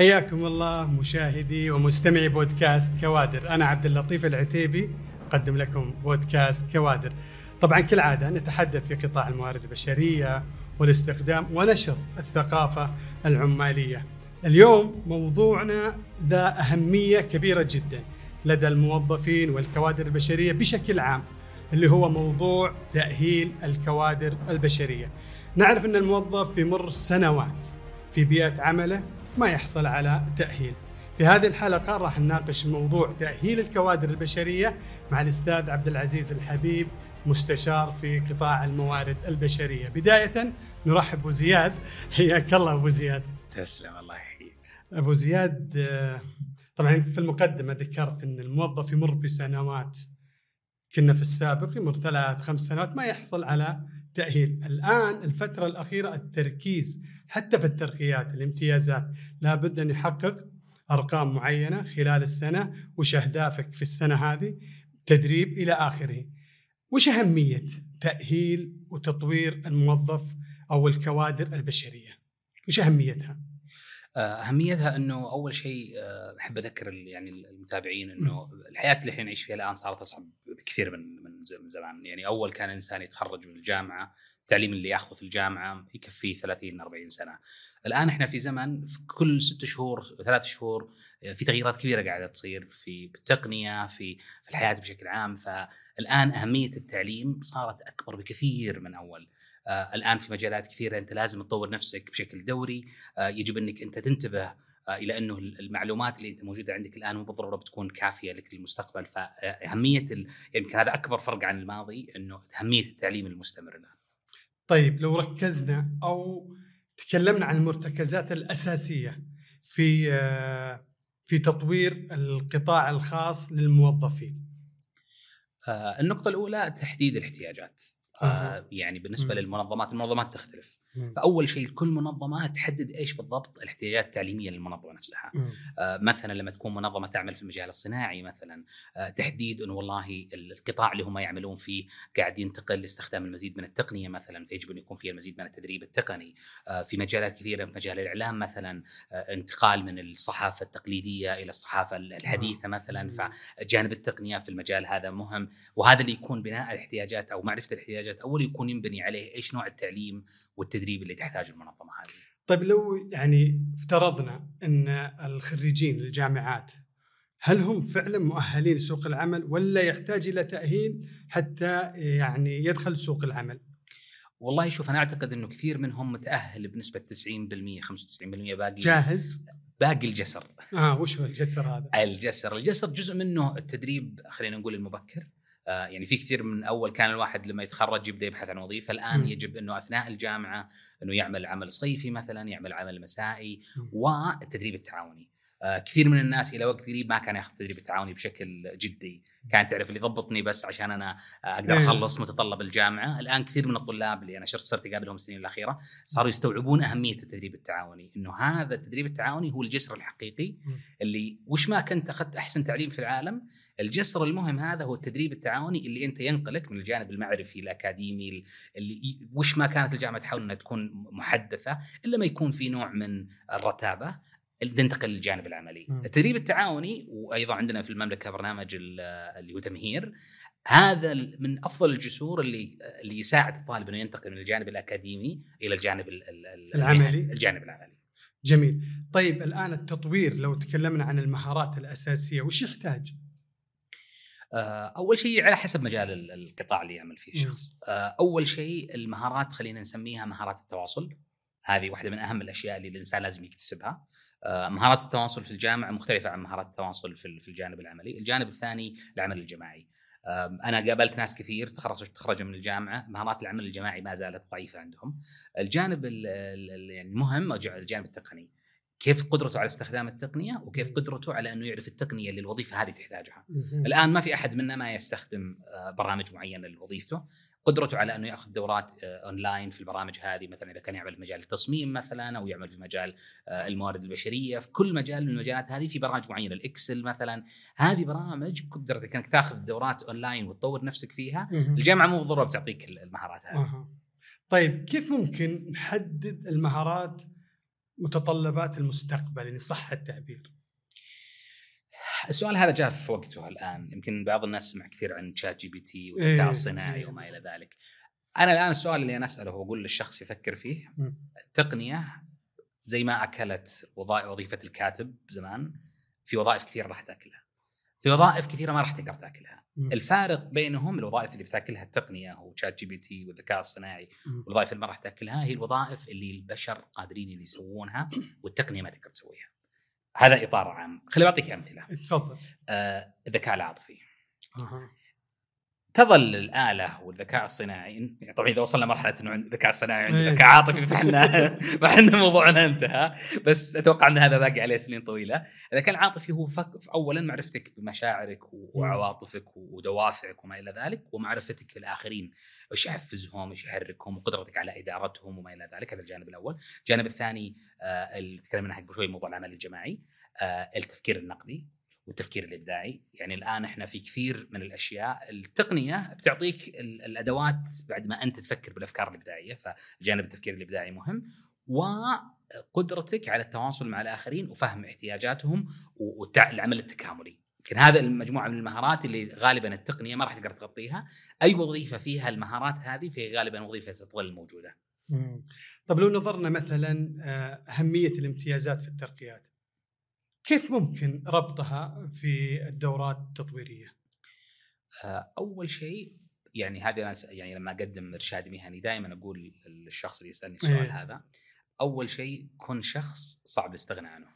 حياكم الله مشاهدي ومستمعي بودكاست كوادر. أنا عبد اللطيف العتيبي أقدم لكم بودكاست كوادر. طبعا كالعادة نتحدث في قطاع الموارد البشرية والاستخدام ونشر الثقافة العمالية. اليوم موضوعنا ذا أهمية كبيرة جدا لدى الموظفين والكوادر البشرية بشكل عام اللي هو موضوع تأهيل الكوادر البشرية. نعرف إن الموظف في مر سنوات في بيئة عمله ما يحصل على تأهيل. في هذه الحلقة راح نناقش موضوع تأهيل الكوادر البشرية مع الأستاذ عبد العزيز الحبيب مستشار في قطاع الموارد البشرية. بداية نرحب بزياد حياك الله أبو زياد. تسلم الله يحييك. أبو زياد آه، طبعا في المقدمة ذكرت أن الموظف يمر بسنوات كنا في السابق يمر ثلاث خمس سنوات ما يحصل على تأهيل الآن الفترة الأخيرة التركيز حتى في الترقيات الامتيازات لابد أن يحقق أرقام معينة خلال السنة وش أهدافك في السنة هذه؟ تدريب إلى آخره. وش أهمية تأهيل وتطوير الموظف أو الكوادر البشرية؟ وش أهميتها؟ آه، أهميتها إنه أول شيء آه، أحب أذكر يعني المتابعين إنه الحياة اللي إحنا نعيش فيها الآن صارت أصعب بكثير من من زمان. يعني أول كان إنسان يتخرج من الجامعة التعليم اللي ياخذه في الجامعة يكفيه 30 40 سنة. الآن إحنا في زمن في كل ست شهور ثلاث شهور آه، في تغييرات كبيرة قاعدة تصير في التقنية في في الحياة بشكل عام. فالآن أهمية التعليم صارت أكبر بكثير من أول. آه الآن في مجالات كثيرة أنت لازم تطور نفسك بشكل دوري. آه يجب إنك أنت تنتبه إلى أنه المعلومات اللي أنت موجودة عندك الآن مو بالضرورة بتكون كافية لك للمستقبل فاهميه يمكن هذا أكبر فرق عن الماضي إنه أهمية التعليم المستمر الآن. طيب لو ركزنا أو تكلمنا عن المرتكزات الأساسية في آه، في تطوير القطاع الخاص للموظفين. آه، النقطة الأولى تحديد الاحتياجات. آه يعني بالنسبة مم. للمنظمات المنظمات تختلف مم. فأول شيء كل منظمة تحدد إيش بالضبط الاحتياجات التعليمية للمنظمة نفسها. آه مثلا لما تكون منظمة تعمل في المجال الصناعي مثلا آه تحديد إنه والله القطاع اللي هم يعملون فيه قاعد ينتقل لاستخدام المزيد من التقنية مثلا فيجب ان يكون فيه المزيد من التدريب التقني. آه في مجالات كثيرة في مجال الإعلام مثلا آه انتقال من الصحافة التقليدية إلى الصحافة الحديثة مثلا. فجانب التقنية في المجال هذا مهم. وهذا اللي يكون بناء الاحتياجات أو معرفة الاحتياجات الاحتياجات. أول يكون ينبني عليه إيش نوع التعليم والتدريب اللي تحتاجه المنظمة هذه. طيب لو يعني افترضنا إن الخريجين الجامعات هل هم فعلا مؤهلين لسوق العمل ولا يحتاج إلى تأهيل حتى يعني يدخل سوق العمل؟ والله شوف أنا أعتقد إنه كثير منهم متأهل بنسبة 90% 95% باقي جاهز باقي الجسر آه وش هو الجسر هذا؟ الجسر، الجسر جزء منه التدريب خلينا نقول المبكر يعني في كثير من أول كان الواحد لما يتخرج يبدأ يبحث عن وظيفة الآن م. يجب إنه أثناء الجامعة إنه يعمل عمل صيفي مثلا يعمل عمل مسائي. والتدريب التعاوني آه، كثير من الناس إلى وقت قريب ما كان ياخذ التدريب التعاوني بشكل جدي. كان تعرف اللي يضبطني بس عشان أنا أقدر إيه. أخلص متطلب الجامعة. الآن كثير من الطلاب اللي أنا صرت أقابلهم السنين الأخيرة صاروا يستوعبون أهمية التدريب التعاوني إنه هذا التدريب التعاوني هو الجسر الحقيقي اللي وش ما كنت أخذت أحسن تعليم في العالم الجسر المهم هذا هو التدريب التعاوني اللي أنت ينقلك من الجانب المعرفي الأكاديمي اللي وش ما كانت الجامعة تحاول إنها تكون محدثة إلا ما يكون في نوع من الرتابة. ننتقل للجانب العملي. م. التدريب التعاوني وأيضا عندنا في المملكة برنامج اللي هو تمهير هذا من أفضل الجسور اللي اللي يساعد الطالب إنه ينتقل من الجانب الأكاديمي إلى الجانب العملي. الجانب العملي. جميل. طيب الآن التطوير لو تكلمنا عن المهارات الأساسية وش يحتاج؟ آه، أول شيء على حسب مجال القطاع اللي يعمل فيه الشخص آه، أول شيء المهارات خلينا نسميها مهارات التواصل. هذه واحدة من أهم الأشياء اللي الإنسان لازم يكتسبها. مهارات التواصل في الجامعة مختلفة عن مهارات التواصل في الجانب العملي. الجانب الثاني العمل الجماعي. أنا قابلت ناس كثير تخرجوا تخرجوا من الجامعة مهارات العمل الجماعي ما زالت ضعيفة عندهم. الجانب يعني المهم الجانب التقني. كيف قدرته على استخدام التقنية وكيف قدرته على أنه يعرف التقنية اللي الوظيفة هذه تحتاجها. الآن ما في أحد منا ما يستخدم آه، برامج معينة لوظيفته، قدرته على أنه يأخذ دورات آه، اونلاين في البرامج هذه مثلا إذا كان يعمل في مجال التصميم مثلا أو يعمل في مجال آه، الموارد البشرية في كل مجال من المجالات هذه في برامج معينة ال Excel مثلا. هذه برامج قدرتك إنك تأخذ دورات اونلاين وتطور نفسك فيها الجامعة مو بالضرورة بتعطيك المهارات هذه. طيب كيف ممكن نحدد المهارات متطلبات المستقبل يعني صح التعبير؟ السؤال هذا جاء في وقته الآن يمكن بعض الناس سمع كثير عن ChatGPT والذكاء إيه، الصناعي إيه. وما إلى ذلك أنا الآن السؤال اللي أنا أسأله واقول للشخص يفكر فيه. التقنيه زي ما أكلت وظائف وظيفة الكاتب زمان في وظائف كثيرة راح تأكلها في وظائف كثيرة ما راح تقدر تأكلها مم. الفارق بينهم الوظائف اللي بتأكلها التقنية و ChatGPT والذكاء الصناعي. والوظائف اللي ما راح تأكلها هي الوظائف اللي البشر قادرين اللي يسوونها والتقنية ما تقدر تسويها هذا إطار عام. خليني بعطيك أمثلة. تفضل. آه الذكاء العاطفي. أها. تظل الآلة والذكاء الصناعي يعني طبعا إذا وصلنا مرحلة إنه الذكاء الصناعي وعند إيه. ذكاء عاطفي فاحنا فإحنا موضوعنا انتهى. بس أتوقع إن هذا باقي عليه سنين طويلة. الذكاء العاطفي هو فك اولا معرفتك بمشاعرك وعواطفك ودوافعك وما إلى ذلك ومعرفتك بالاخرين إيش يحفزهم؟ إيش يحركهم؟ وقدرتك على إدارتهم وما إلى ذلك. هذا الجانب الأول. الجانب الثاني آه اللي تكلمنا عنه قبل شوي موضوع العمل الجماعي آه التفكير النقدي. والتفكير الإبداعي. يعني الآن إحنا في كثير من الأشياء التقنية بتعطيك ال- الأدوات بعد ما أنت تفكر بالأفكار الإبداعية فجانب التفكير الإبداعي مهم. وقدرتك على التواصل مع الآخرين وفهم احتياجاتهم والعمل التكاملي. يمكن هذا المجموعة من المهارات اللي غالبا التقنية ما راح تقدر تغطيها. أي وظيفة فيها المهارات هذه فهي غالبا وظيفة ستظل موجودة. طب لو نظرنا مثلا آه، أهمية الامتيازات في الترقيات. كيف ممكن ربطها في الدورات التطويرية؟ آه، أول شيء يعني هذه أنا يعني لما أقدم إرشاد مهني دائما أقول للشخص اللي يسألني السؤال إيه. هذا أول شيء كن شخص صعب الاستغناء عنه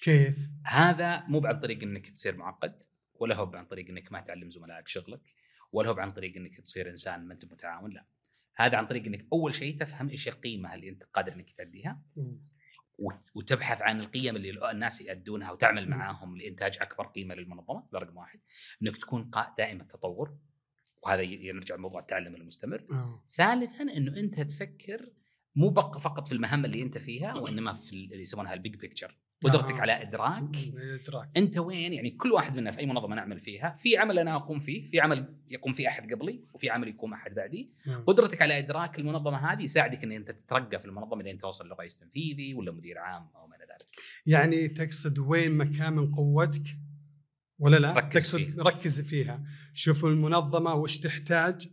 كيف؟ هذا مو عن طريق إنك تصير معقد ولا هو عن طريق إنك ما تعلم زملائك شغلك ولا هو عن طريق إنك تصير إنسان ما أنت متعاون لا هذا عن طريق إنك أول شيء تفهم إيش القيمة اللي أنت قادر إنك. وت- وتبحث عن القيم اللي الناس يأدونها وتعمل. معاهم لإنتاج أكبر قيمة للمنظمة هذا رقم واحد إنك تكون دائم التطور وهذا يرجع لموضوع التعلم المستمر آه. ثالثا إنه أنت تفكر مو فقط في المهام اللي أنت فيها وإنما في ال- اللي يسمونها ال big picture قدرتك آه. على إدراك. إدراك أنت وين يعني كل واحد منا في أي منظمة نعمل فيها في عمل أنا أقوم فيه في عمل يقوم فيه أحد قبلي وفي عمل يقوم أحد بعدي مم. قدرتك على إدراك المنظمة هذه يساعدك إن أنت تترقى في المنظمة لين توصل لرئيس تنفيذي ولا مدير عام أو ما إلى ذلك يعني تقصد وين مكان من قوتك ولا لا؟ ركز تقصد فيه. ركز فيها شوف المنظمة وش تحتاج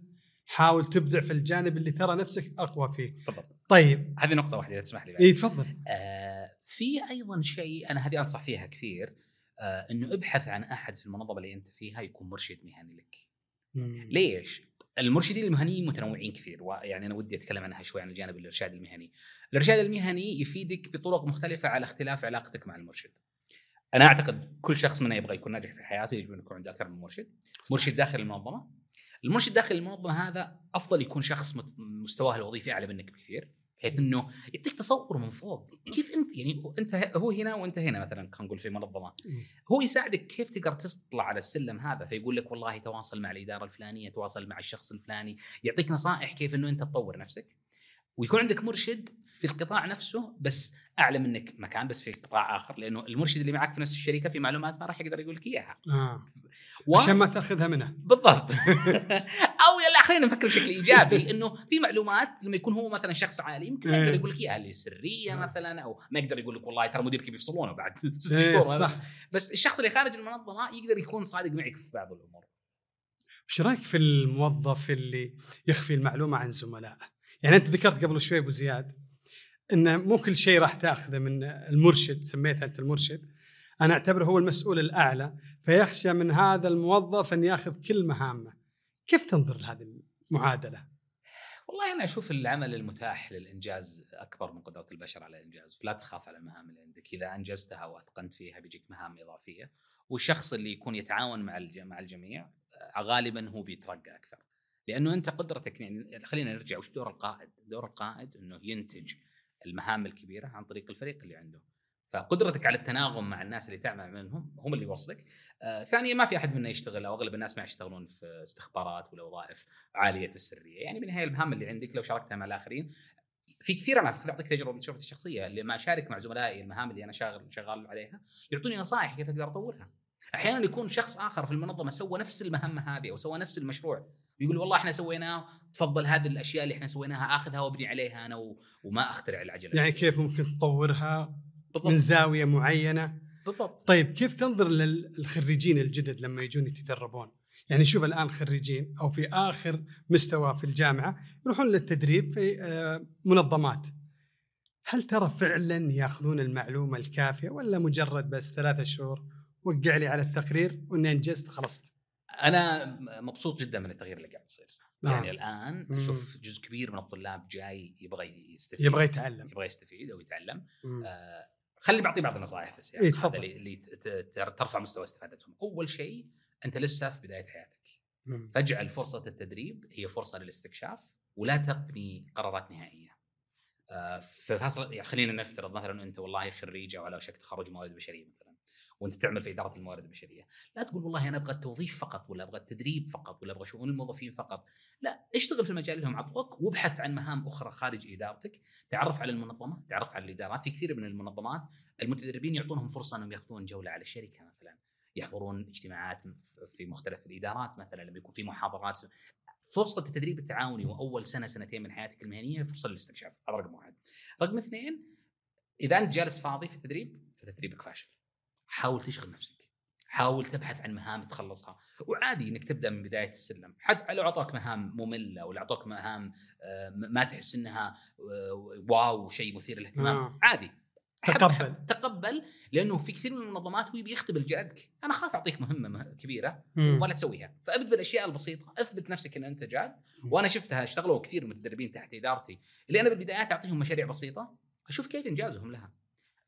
حاول تبدع في الجانب اللي ترى نفسك أقوى فيه بالضبط طيب هذه نقطة واحدة إذا تسمح لي. إي تفضل آه في أيضا شيء أنا هذه أنصح فيها كثير آه إنه ابحث عن أحد في المنظمة اللي أنت فيها يكون مرشد مهني لك مم. ليش؟ المرشدين المهنيين متنوعين كثير ويعني أنا ودي أتكلم عنها شوي عن الجانب الإرشاد المهني. الإرشاد المهني يفيدك بطرق مختلفة على اختلاف علاقتك مع المرشد. أنا أعتقد كل شخص منا يبغى يكون ناجح في حياته يجب أن يكون عنده أكثر من مرشد. مرشد داخل المنظمة. المرشد داخل المنظمة هذا أفضل يكون شخص مستواه الوظيفي أعلى منك بكثير. بحيث إنه يعطيك تصور من فوق. كيف أنت يعني أنت هو هنا وأنت هنا مثلا خلينا نقول في منظمه. هو يساعدك كيف تقدر تطلع على السلم هذا فيقول لك والله تواصل مع الإدارة الفلانية تواصل مع الشخص الفلاني يعطيك نصائح كيف إنه أنت تطور نفسك. ويكون عندك مرشد في القطاع نفسه بس أعلى منك مكان بس في قطاع آخر لأنه المرشد اللي معك في نفس الشركة في معلومات ما راح يقدر يقول لك إياها. آه. و... عشان ما تأخذها منه. بالضبط. أو يلا خلينا نفكر بشكل إيجابي إنه في معلومات لما يكون هو مثلا شخص عالي يمكن ما يقدر إيه. يقول لك اياها سرية آه. مثلا أو ما يقدر يقول لك والله ترى مديرك بيفصلونه بعد ست إيه شهور صح بس الشخص اللي خارج المنظمة يقدر يكون صادق معك في بعض الأمور إيش رأيك في الموظف اللي يخفي المعلومة عن زملائه؟ يعني أنت ذكرت قبل شوي أبو زياد إنه مو كل شيء راح تأخذه من المرشد سميته أنت المرشد أنا أعتبره هو المسؤول الأعلى فيخشى من هذا الموظف أن يأخذ كل مهامه. كيف تنظر لهذه المعادلة؟ والله أنا أشوف العمل المتاح للإنجاز أكبر من قدرة البشر على الإنجاز فلا تخاف على المهام اللي عندك إذا أنجزتها وأتقنت فيها بيجيك مهام إضافية والشخص اللي يكون يتعاون مع مع الجميع آه، غالبا هو بيترقى أكثر لأنه أنت قدرتك يعني خلينا نرجع وش دور القائد؟ دور القائد إنه ينتج المهام الكبيرة عن طريق الفريق اللي عنده فقدرتك على التناغم مع الناس اللي تعمل منهم هم اللي يوصلك. آه ثانيا ما في أحد منا يشتغل أو أغلب الناس ما يشتغلون في استخبارات ولا وظائف عالية السرية. يعني بالنهاية المهام اللي عندك لو شاركتها مع الآخرين. في كثير أنا اعطيك تجربة من تجربتي الشخصية لما أشارك مع زملائي المهام اللي أنا شاغل شغال عليها يعطوني نصائح كيف أقدر أطورها. أحيانا يكون شخص آخر في المنظمة سوى نفس المهمه هذه أو سوى نفس المشروع ويقول والله إحنا سويناه تفضل هذه الأشياء اللي إحنا سويناها آخذها وابني عليها أنا. وما أخترع العجلة. يعني كيف ممكن تطورها؟ من بالضبط زاوية معينة. بالضبط. طيب كيف تنظر للخريجين الجدد لما يجون يتدربون؟ يعني شوف الآن خريجين أو في آخر مستوى في الجامعة يروحون للتدريب في آه، منظمات. هل ترى فعلا يأخذون المعلومة الكافية ولا مجرد بس ثلاثة شهور وقع لي على التقرير وإني أنجزت خلصت أنا مبسوط جدا من التغيير اللي قاعد يصير. نعم. يعني الآن. أشوف جزء كبير من الطلاب جاي يبغى يستفيد. يبغى يتعلم. يبغى يستفيد أو يتعلم. آه خليني بعطي بعض النصائح بس يعني إيه، هذا. اللي, ترفع مستوى استفادتهم. أول شيء أنت لسه في بداية حياتك. مم. فاجعل فرصه التدريب هي فرصة للاستكشاف ولا تبني قرارات نهائية. آه، في فصل يعني خلينا نفترض مثلا أنت والله خريج أو على وشك تخرج موارد بشرية مثلا. وانت تعمل في إدارة الموارد البشرية، لا تقول والله أنا أبغى التوظيف فقط ولا أبغى التدريب فقط ولا أبغى شؤون الموظفين فقط، لا اشتغل في المجال اللي هم عطوك وابحث عن مهام أخرى خارج إدارتك، تعرف على المنظمة، تعرف على الإدارات، في كثير من المنظمات المتدربين يعطونهم فرصة إنهم يأخذون جولة على الشركة مثلا، يحضرون اجتماعات في مختلف الإدارات مثلا لما يكون في محاضرات. فرصة التدريب التعاوني وأول سنة سنتين من حياتك المهنية فرصة للاستكشاف هذا رقم واحد. رقم اثنين إذا أنت جالس فاضي في التدريب فتدريبك فاشل. حاول تشغل نفسك. حاول تبحث عن مهام تخلصها. وعادي إنك تبدأ من بداية السلم. حتى لو اعطاك مهام مملة ولا اعطاك مهام آه، ما تحس إنها آه، واو شيء مثير للاهتمام آه. عادي. تقبل. تقبل لأنه في كثير من المنظمات هو يبي يختبر جهدك. أنا خاف أعطيك مهمة مه- كبيرة مم. ولا تسويها. فابدا بالأشياء البسيطة. أثبت نفسك إن أنت جاد. وأنا شفتها اشتغلوا كثير متدربين تحت إدارتي. اللي أنا بالبدايات أعطيهم مشاريع بسيطة. أشوف كيف إنجازهم لها.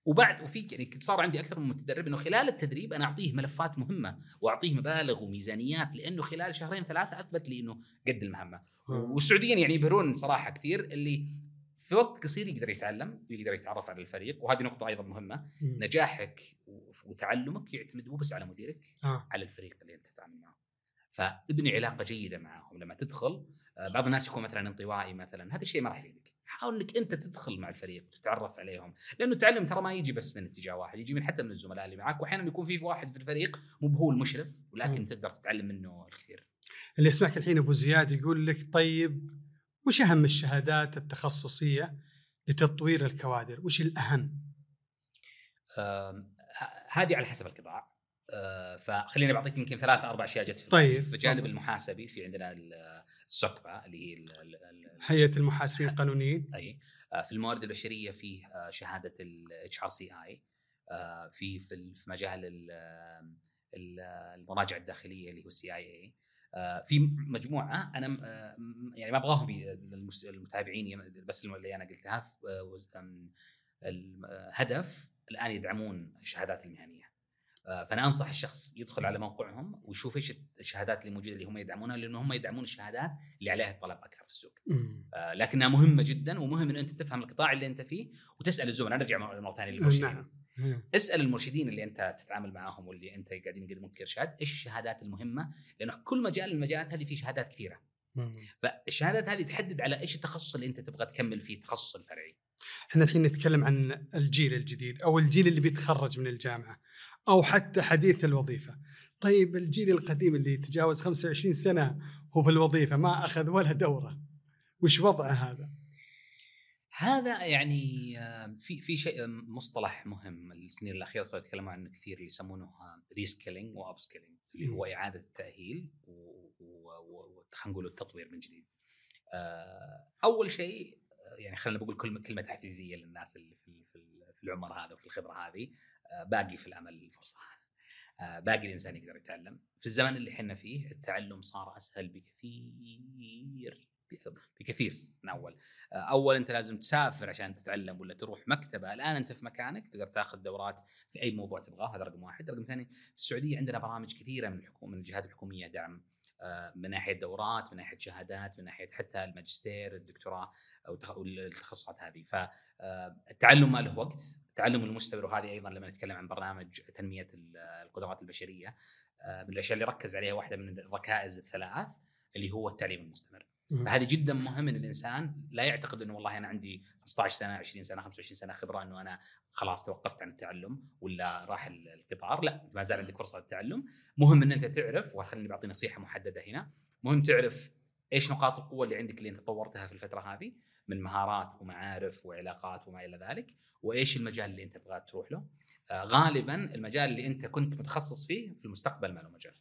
وبعد وفي يعني كنت صار عندي أكثر من متدرب إنه خلال التدريب أنا أعطيه ملفات مهمة وأعطيه مبالغ وميزانيات لأنه خلال شهرين ثلاثة أثبت لي إنه قد المهمة والسعوديين يعني يبهرون صراحة كثير اللي في وقت قصير يقدر يتعلم ويقدر يتعرف على الفريق وهذه نقطة أيضا مهمة مم. نجاحك وتعلمك يعتمد مو بس على مديرك آه. على الفريق اللي أنت تتعامل معه فابني علاقة جيدة معهم لما تدخل آه، بعض الناس يكون مثلا انطوائي مثلا هذا الشيء ما راح يفيدك حاول إنك أنت تدخل مع الفريق وتتعرف عليهم لأنه التعلم ترى ما يجي بس من اتجاه واحد يجي من حتى من الزملاء اللي معك واحيانا يكون في واحد في الفريق مو هو المشرف ولكن مم. تقدر تتعلم منه الكثير اللي يسمعك الحين أبو زياد يقول لك طيب وش أهم الشهادات التخصصية لتطوير الكوادر؟ وش الأهم؟ هذه على حسب القطاع فخليني بعطيك يمكن ثلاث أربع أشياء جت في طيب،. في الجانب. المحاسبي في عندنا ال- ال SOCPA اللي هي هيئة المحاسبين القانونيين. أي. آه، في الموارد البشرية فيه آه، شهادة ال HRCI. في في ال- في مجال ال- ال- المراجعه الداخلية اللي هو ال CIA في مجموعة أنا آه، يعني ما أبغاهم المتابعين ين- بس اللي أنا قلتها ف- آه، وز- آم، الهدف الآن يدعمون الشهادات المهنية. آه، فأنا أنصح الشخص يدخل على موقعهم ويشوف إيش الشهادات اللي موجودة اللي هم يدعمونها لأنه هم يدعمون الشهادات اللي عليها الطلب أكثر في السوق. آه، لكنها مهمة جدا ومهم ان أنت تفهم القطاع اللي أنت فيه وتسأل الزملاء. نرجع مرة ثانية للمرشدين. نعم. مم. اسأل المرشدين اللي أنت تتعامل معاهم واللي أنت قاعدين يقدمون كارشاد إيش الشهادات المهمة؟ لأنه كل مجال من المجالات هذه فيه شهادات كثيرة. مم. فالشهادات هذه تحدد على إيش التخصص اللي أنت تبغى تكمل فيه التخصص الفرعي. إحنا الحين نتكلم عن الجيل الجديد أو الجيل اللي بيتخرج من الجامعة. أو حتى حديث الوظيفة. طيب الجيل القديم اللي يتجاوز 25 سنة هو في الوظيفة ما أخذ ولا دورة. وش وضعه هذا؟ هذا يعني آه، في في شيء مصطلح مهم السنين الأخيرة صاروا يتكلموا عنه كثير اللي يسمونه reskilling و upskilling اللي هو إعادة التأهيل وخلينا نقول التطوير من جديد. آه، أول شيء آه، يعني خلينا بقول كلمة كلمة تحفيزية للناس اللي في ال- في ال- في العمر هذا وفي الخبرة هذه باقي في الامل الفرصه. آه، باقي الإنسان يقدر يتعلم. في الزمن اللي إحنا فيه التعلم صار أسهل بكثير بكثير من أول. آه، أول أنت لازم تسافر عشان تتعلم ولا تروح مكتبة. الآن أنت في مكانك تقدر تاخذ دورات في أي موضوع تبغاه هذا رقم واحد. رقم ثاني في السعودية عندنا برامج كثيرة من الحكومة من الجهات الحكومية دعم. آه، من ناحية دورات من ناحية شهادات من ناحية حتى الماجستير الدكتوراه والتخصصات هذه. فالتعلم ما له وقت. التعلم المستمر وهذه أيضا لما نتكلم عن برنامج تنمية ال- القدرات البشرية آه، من الأشياء اللي ركز عليها واحدة من الركائز الثلاث اللي هو التعليم المستمر. فهذه جدا مهم إن الإنسان لا يعتقد إنه والله أنا عندي 15 سنة 20 سنة 25 سنة خبرة إنه أنا خلاص توقفت عن التعلم ولا راح ال- القطار. لا ما زال عندك فرصة للتعلم. مهم إن أنت تعرف وخليني بعطي نصيحة محددة هنا مهم تعرف إيش نقاط القوة اللي عندك اللي أنت طورتها في الفترة هذه. من مهارات ومعارف وعلاقات وما إلى ذلك وإيش المجال اللي أنت تبغى تروح له؟ آه غالبا المجال اللي أنت كنت متخصص فيه في المستقبل ما له مجال.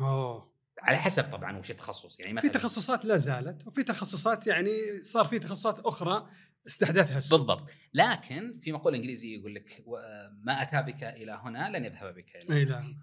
أوه. على حسب طبعا وش التخصص يعني في مثلا تخصصات لا زالت وفي تخصصات يعني صار في تخصصات أخرى استحدثها السوق. بالضبط. لكن في مقوله انجليزيه يقول لك و- ما أتى بك إلى هنا لن يذهب بك إلى هناك. لا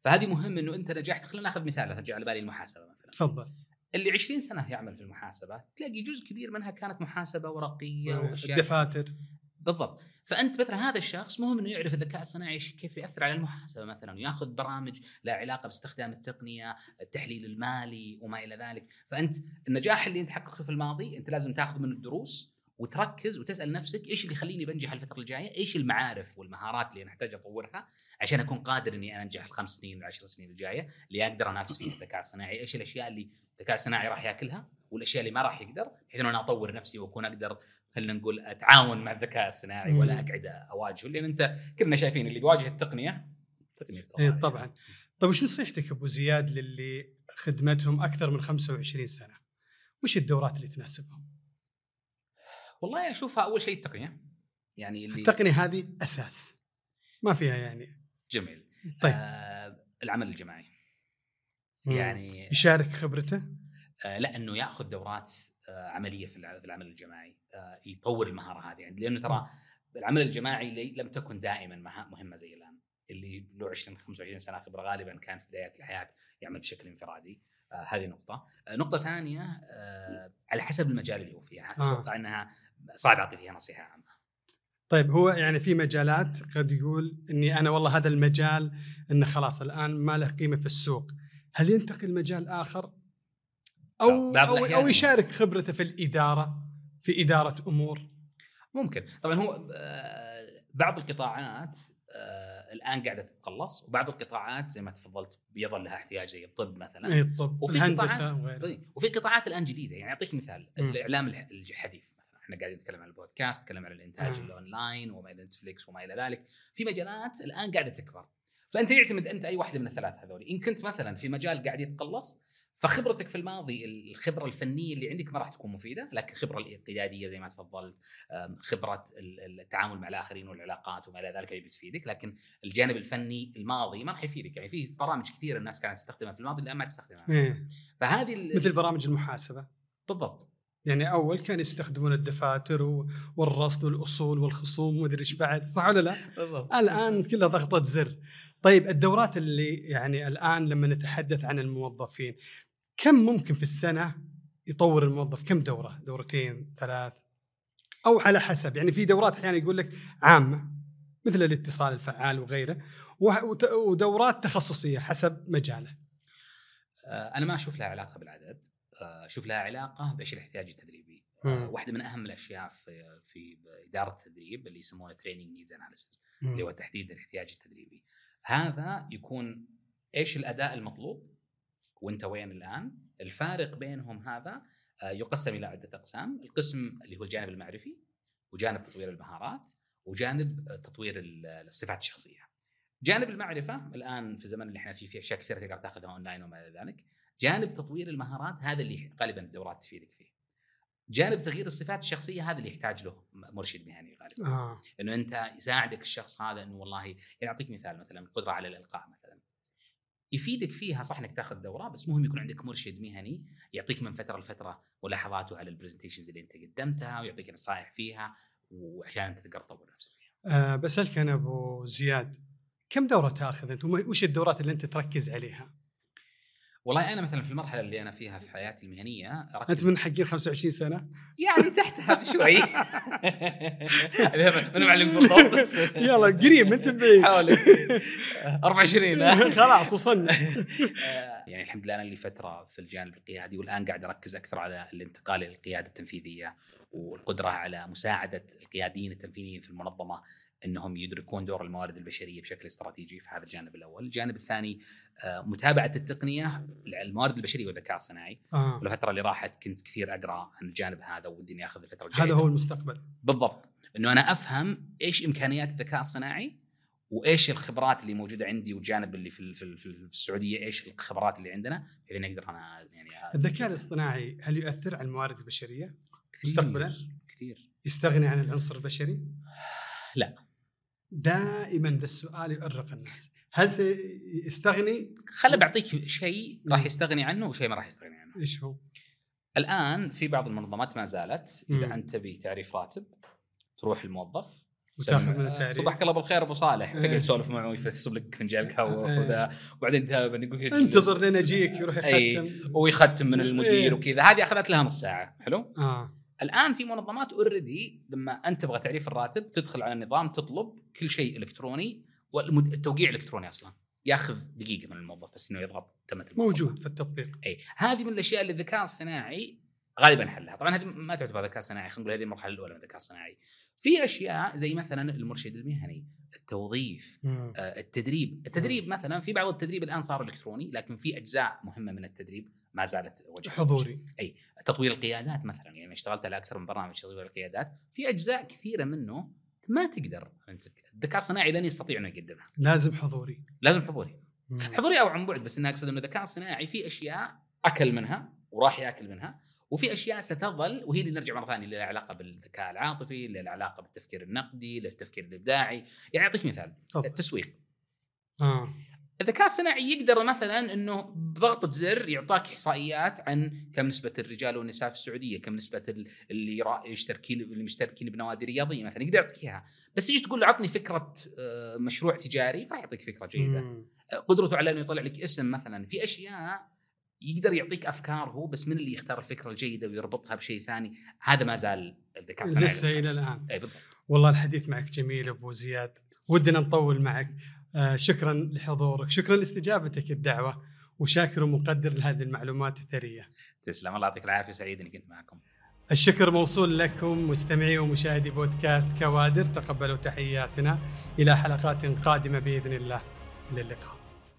فهذه مهم إنه أنت نجحت خلينا نأخذ مثال ترجع على بالي المحاسبة مثلا. تفضل. اللي 20 سنة يعمل في المحاسبة تلاقي جزء كبير منها كانت محاسبة ورقية وأشياء الدفاتر. بالضبط. فأنت مثلا هذا الشخص مهم إنه يعرف الذكاء الصناعي كيف يأثر على المحاسبة مثلا ياخذ برامج لها علاقة باستخدام التقنية التحليل المالي وما إلى ذلك. فأنت النجاح اللي أنت حققته في الماضي أنت لازم تاخذ منه الدروس وتركز وتسأل نفسك إيش اللي يخليني بنجح الفترة الجاية؟ إيش المعارف والمهارات اللي أنا احتاج أطورها عشان أكون قادر إني أنا أنجح الخمس سنين العشر سنين الجاية اللي أقدر أنافس فيها الذكاء الصناعي، إيش الأشياء اللي الذكاء الصناعي راح يأكلها والأشياء اللي ما راح يقدر بحيث إنه أنا أطور نفسي وأكون أقدر خلينا نقول أتعاون مع الذكاء الصناعي ولا. أقعد أواجهه لأن أنت كلنا شايفين اللي بيواجه التقنية التقنية اي بتطلع طبعا طيب وش نصيحتك أبو زياد للي خدمتهم أكثر من 25 سنة؟ وش الدورات اللي تناسبهم؟ والله أشوفها أول شيء التقنية يعني اللي التقنية هذه أساس. ما فيها يعني. جميل. طيب. آه العمل الجماعي. مم. يعني يشارك خبرته؟ آه لا إنه يأخذ دورات آه عملية في الع- في العمل الجماعي آه يطور المهارة هذه. يعني لأنه ترى العمل الجماعي لي- لم تكن دائما مهمة زي الآن. اللي له 20 25 سنة خبرة غالبا كان في بدايات الحياة يعمل بشكل انفرادي. هذه نقطة. آه نقطة ثانية آه على حسب المجال اللي هو فيها آه. أتوقع إنها صعب أعطي فيها نصيحة عامة. طيب هو يعني في مجالات قد يقول إني أنا والله هذا المجال إنه خلاص الآن ما له قيمة في السوق. هل ينتقل مجال آخر؟ أو بعض أو. أو يشارك خبرته في الإدارة في إدارة أمور؟ ممكن. طبعا هو آه، بعض القطاعات آه، الآن قاعدة تتقلص وبعض القطاعات زي ما تفضلت بيظل لها احتياج زي الطب مثلا. اي الطب وفي الهندسة قطاعات وغيره إيه، وفي قطاعات الآن جديدة. يعني أعطيك مثال مم. الإعلام الح- الحديث مثلا. إحنا قاعدين نتكلم عن البودكاست نتكلم عن الإنتاج. الأونلاين وما إلى Netflix وما إلى ذلك. في مجالات الآن قاعدة تكبر. فأنت يعتمد أنت أي واحدة من الثلاث هذول. إن كنت مثلا في مجال قاعد يتقلص فخبرتك في الماضي الخبرة الفنية اللي عندك ما راح تكون مفيدة لكن الخبرة القياديه زي ما تفضلت خبره ال- التعامل مع الآخرين والعلاقات وما إلى ذلك هي بتفيدك لكن الجانب الفني الماضي ما راح يفيدك يعني في برامج كثير الناس كانت تستخدمها في الماضي الان ما تستخدمها إيه. فهذه مثل برامج المحاسبة بالضبط يعني أول كانوا يستخدمون الدفاتر والرصد والأصول والخصوم ومدري إيش بعد صح ولا لا؟ بالضبط الآن كلها ضغطة زر. طيب الدورات اللي يعني الآن لما نتحدث عن الموظفين كم ممكن في السنة يطور الموظف؟ كم دورة؟ دورتين ثلاث؟ أو على حسب يعني في دورات أحيانا يقول لك عامة مثل الاتصال الفعال وغيره ودورات تخصصية حسب مجاله. آه، أنا ما أشوف لها علاقة بالعدد. آه، أشوف لها علاقة بايش الاحتياج التدريبي مم. آه، واحدة من أهم الأشياء في في إدارة التدريب اللي يسمونه training needs analysis اللي هو تحديد الاحتياج التدريبي هذا يكون إيش الأداء المطلوب؟ وانت وين الآن؟ الفارق بينهم هذا آه، يقسم إلى عدة أقسام القسم اللي هو الجانب المعرفي وجانب تطوير المهارات وجانب آه، تطوير ال- الصفات الشخصية. جانب المعرفة الآن في الزمن اللي إحنا فيه في أشياء كثيرة تقدر تأخذها أونلاين وما إلى ذلك. جانب تطوير المهارات هذا اللي غالبا الدورات تفيدك فيه. جانب تغيير الصفات الشخصية هذا اللي يحتاج له مرشد مهني غالبا. آه. إنه أنت يساعدك الشخص هذا إنه والله يعني اعطيك مثال مثلا القدرة على الإلقاء مثلا. يفيدك فيها صح إنك تاخذ دورة بس مهم يكون عندك مرشد مهني يعطيك من فترة لفترة ملاحظاته على البرزنتيشنز اللي أنت قدمتها ويعطيك نصائح فيها وعشان أنت تقدر تطور نفسك. أه بسألك أنا أبو زياد كم دورة تأخذ وم- وش الدورات اللي أنت تركز عليها والله أنا مثلا في المرحلة اللي أنا فيها في حياتي المهنية أنت اركز من حقين 25 سنة؟ يعني تحتها بشوي. أنا معلم بالضبط. يلا قريب أنت بعيد حوالي 24 ها؟ خلاص وصلنا. يعني الحمد لله أنا لي فترة في الجانب القيادي والآن قاعد أركز أكثر على الانتقال إلى القيادة التنفيذية والقدرة على مساعدة القياديين التنفيذيين في المنظمة. إنهم يدركون دور الموارد البشرية بشكل استراتيجي في هذا الجانب الأول، الجانب الثاني آه، متابعة التقنية الموارد البشرية والذكاء الصناعي، آه. في الفترة اللي راحت كنت كثير أقرأ عن الجانب هذا ودي إني أخذ الفترة الجاية. هذا هو المستقبل. بالضبط. إنه أنا أفهم إيش إمكانيات الذكاء الصناعي وإيش الخبرات اللي موجودة عندي والجانب اللي في في, في السعودية إيش الخبرات اللي عندنا؟ بحيث نقدر أنا يعني الذكاء الاصطناعي هل يؤثر على الموارد البشرية؟ مستقبلا؟ كثير. يستغني عن العنصر البشري؟ لا. دائما ده السؤال يؤرق الناس هل سيستغني خل بعطيك شيء راح يستغني عنه وشيء ما راح يستغني عنه إيش هو؟ الآن في بعض المنظمات ما زالت إذا مم. أنت تبي تعريف راتب تروح الموظف وتاخذ من التعريف صباحك الله بالخير أبو صالح إيه. تقعد تسولف معه ويفسب لك فنجان قهوه إيه. وذا وبعدين يقول لك انتظر لين اجيك يروح يختم أي ويختم من المدير إيه. وكذا هذه أخذت لها نص ساعة حلو؟ آه. الآن في منظمات already لما أنت تبغى تعريف الراتب تدخل على النظام تطلب كل شيء إلكتروني والتوقيع إلكتروني أصلا. ياخذ دقيقة من الموظف بس إنه يضغط تمت موجود في التطبيق. إي. هذه من الأشياء اللي الذكاء الصناعي غالبا حلها. طبعا هذه ما تعتبر ذكاء صناعي خلينا نقول هذه المرحله الأولى من الذكاء الصناعي في أشياء زي مثلا المرشد المهني التوظيف آه التدريب. التدريب مثلا في بعض التدريب الآن صار إلكتروني لكن في أجزاء مهمة من التدريب ما زالت وجه حضوري. إي. تطوير القيادات مثلا يعني اشتغلت على أكثر من برنامج تطوير القيادات. في أجزاء كثيرة منه ما تقدر الذكاء الصناعي لن يستطيع انه يقدمها لازم حضوري لازم حضوري مم. حضوري أو عن بعد بس اني أقصد إنه الذكاء الصناعي في أشياء أكل منها وراح يأكل منها وفي أشياء ستظل وهي اللي نرجع مرة ثانية اللي لها علاقة بالذكاء العاطفي اللي لها علاقة بالتفكير النقدي للتفكير الإبداعي يعني أعطيك مثال طب. التسويق آه. الذكاء الصناعي يقدر مثلا إنه بضغطه زر يعطاك إحصائيات عن كم نسبة الرجال والنساء في السعودية، كم نسبة اللي يشتركين اللي مشتركين بنوادي رياضية مثلا يقدر يعطيك إياها، بس تيجي تقول له عطني فكرة آه، مشروع تجاري ما يعطيك فكرة جيدة. مم. قدرته على إنه يطلع لك اسم مثلا. في أشياء يقدر يعطيك أفكار هو بس من اللي يختار الفكرة الجيدة ويربطها بشيء ثاني؟ هذا ما زال الذكاء الصناعي لسه إلى الآن. اي بالضبط. والله الحديث معك جميل أبو زياد. ودنا نطول معك. آه شكرا لحضورك. شكرا لاستجابتك الدعوة وشاكر ومقدر لهذه المعلومات الثرية. تسلم. الله يعطيك العافية سعيد إني كنت معكم. الشكر موصول لكم مستمعي ومشاهدي بودكاست كوادر. تقبلوا تحياتنا. إلى حلقات قادمة بإذن الله. إلى اللقاء.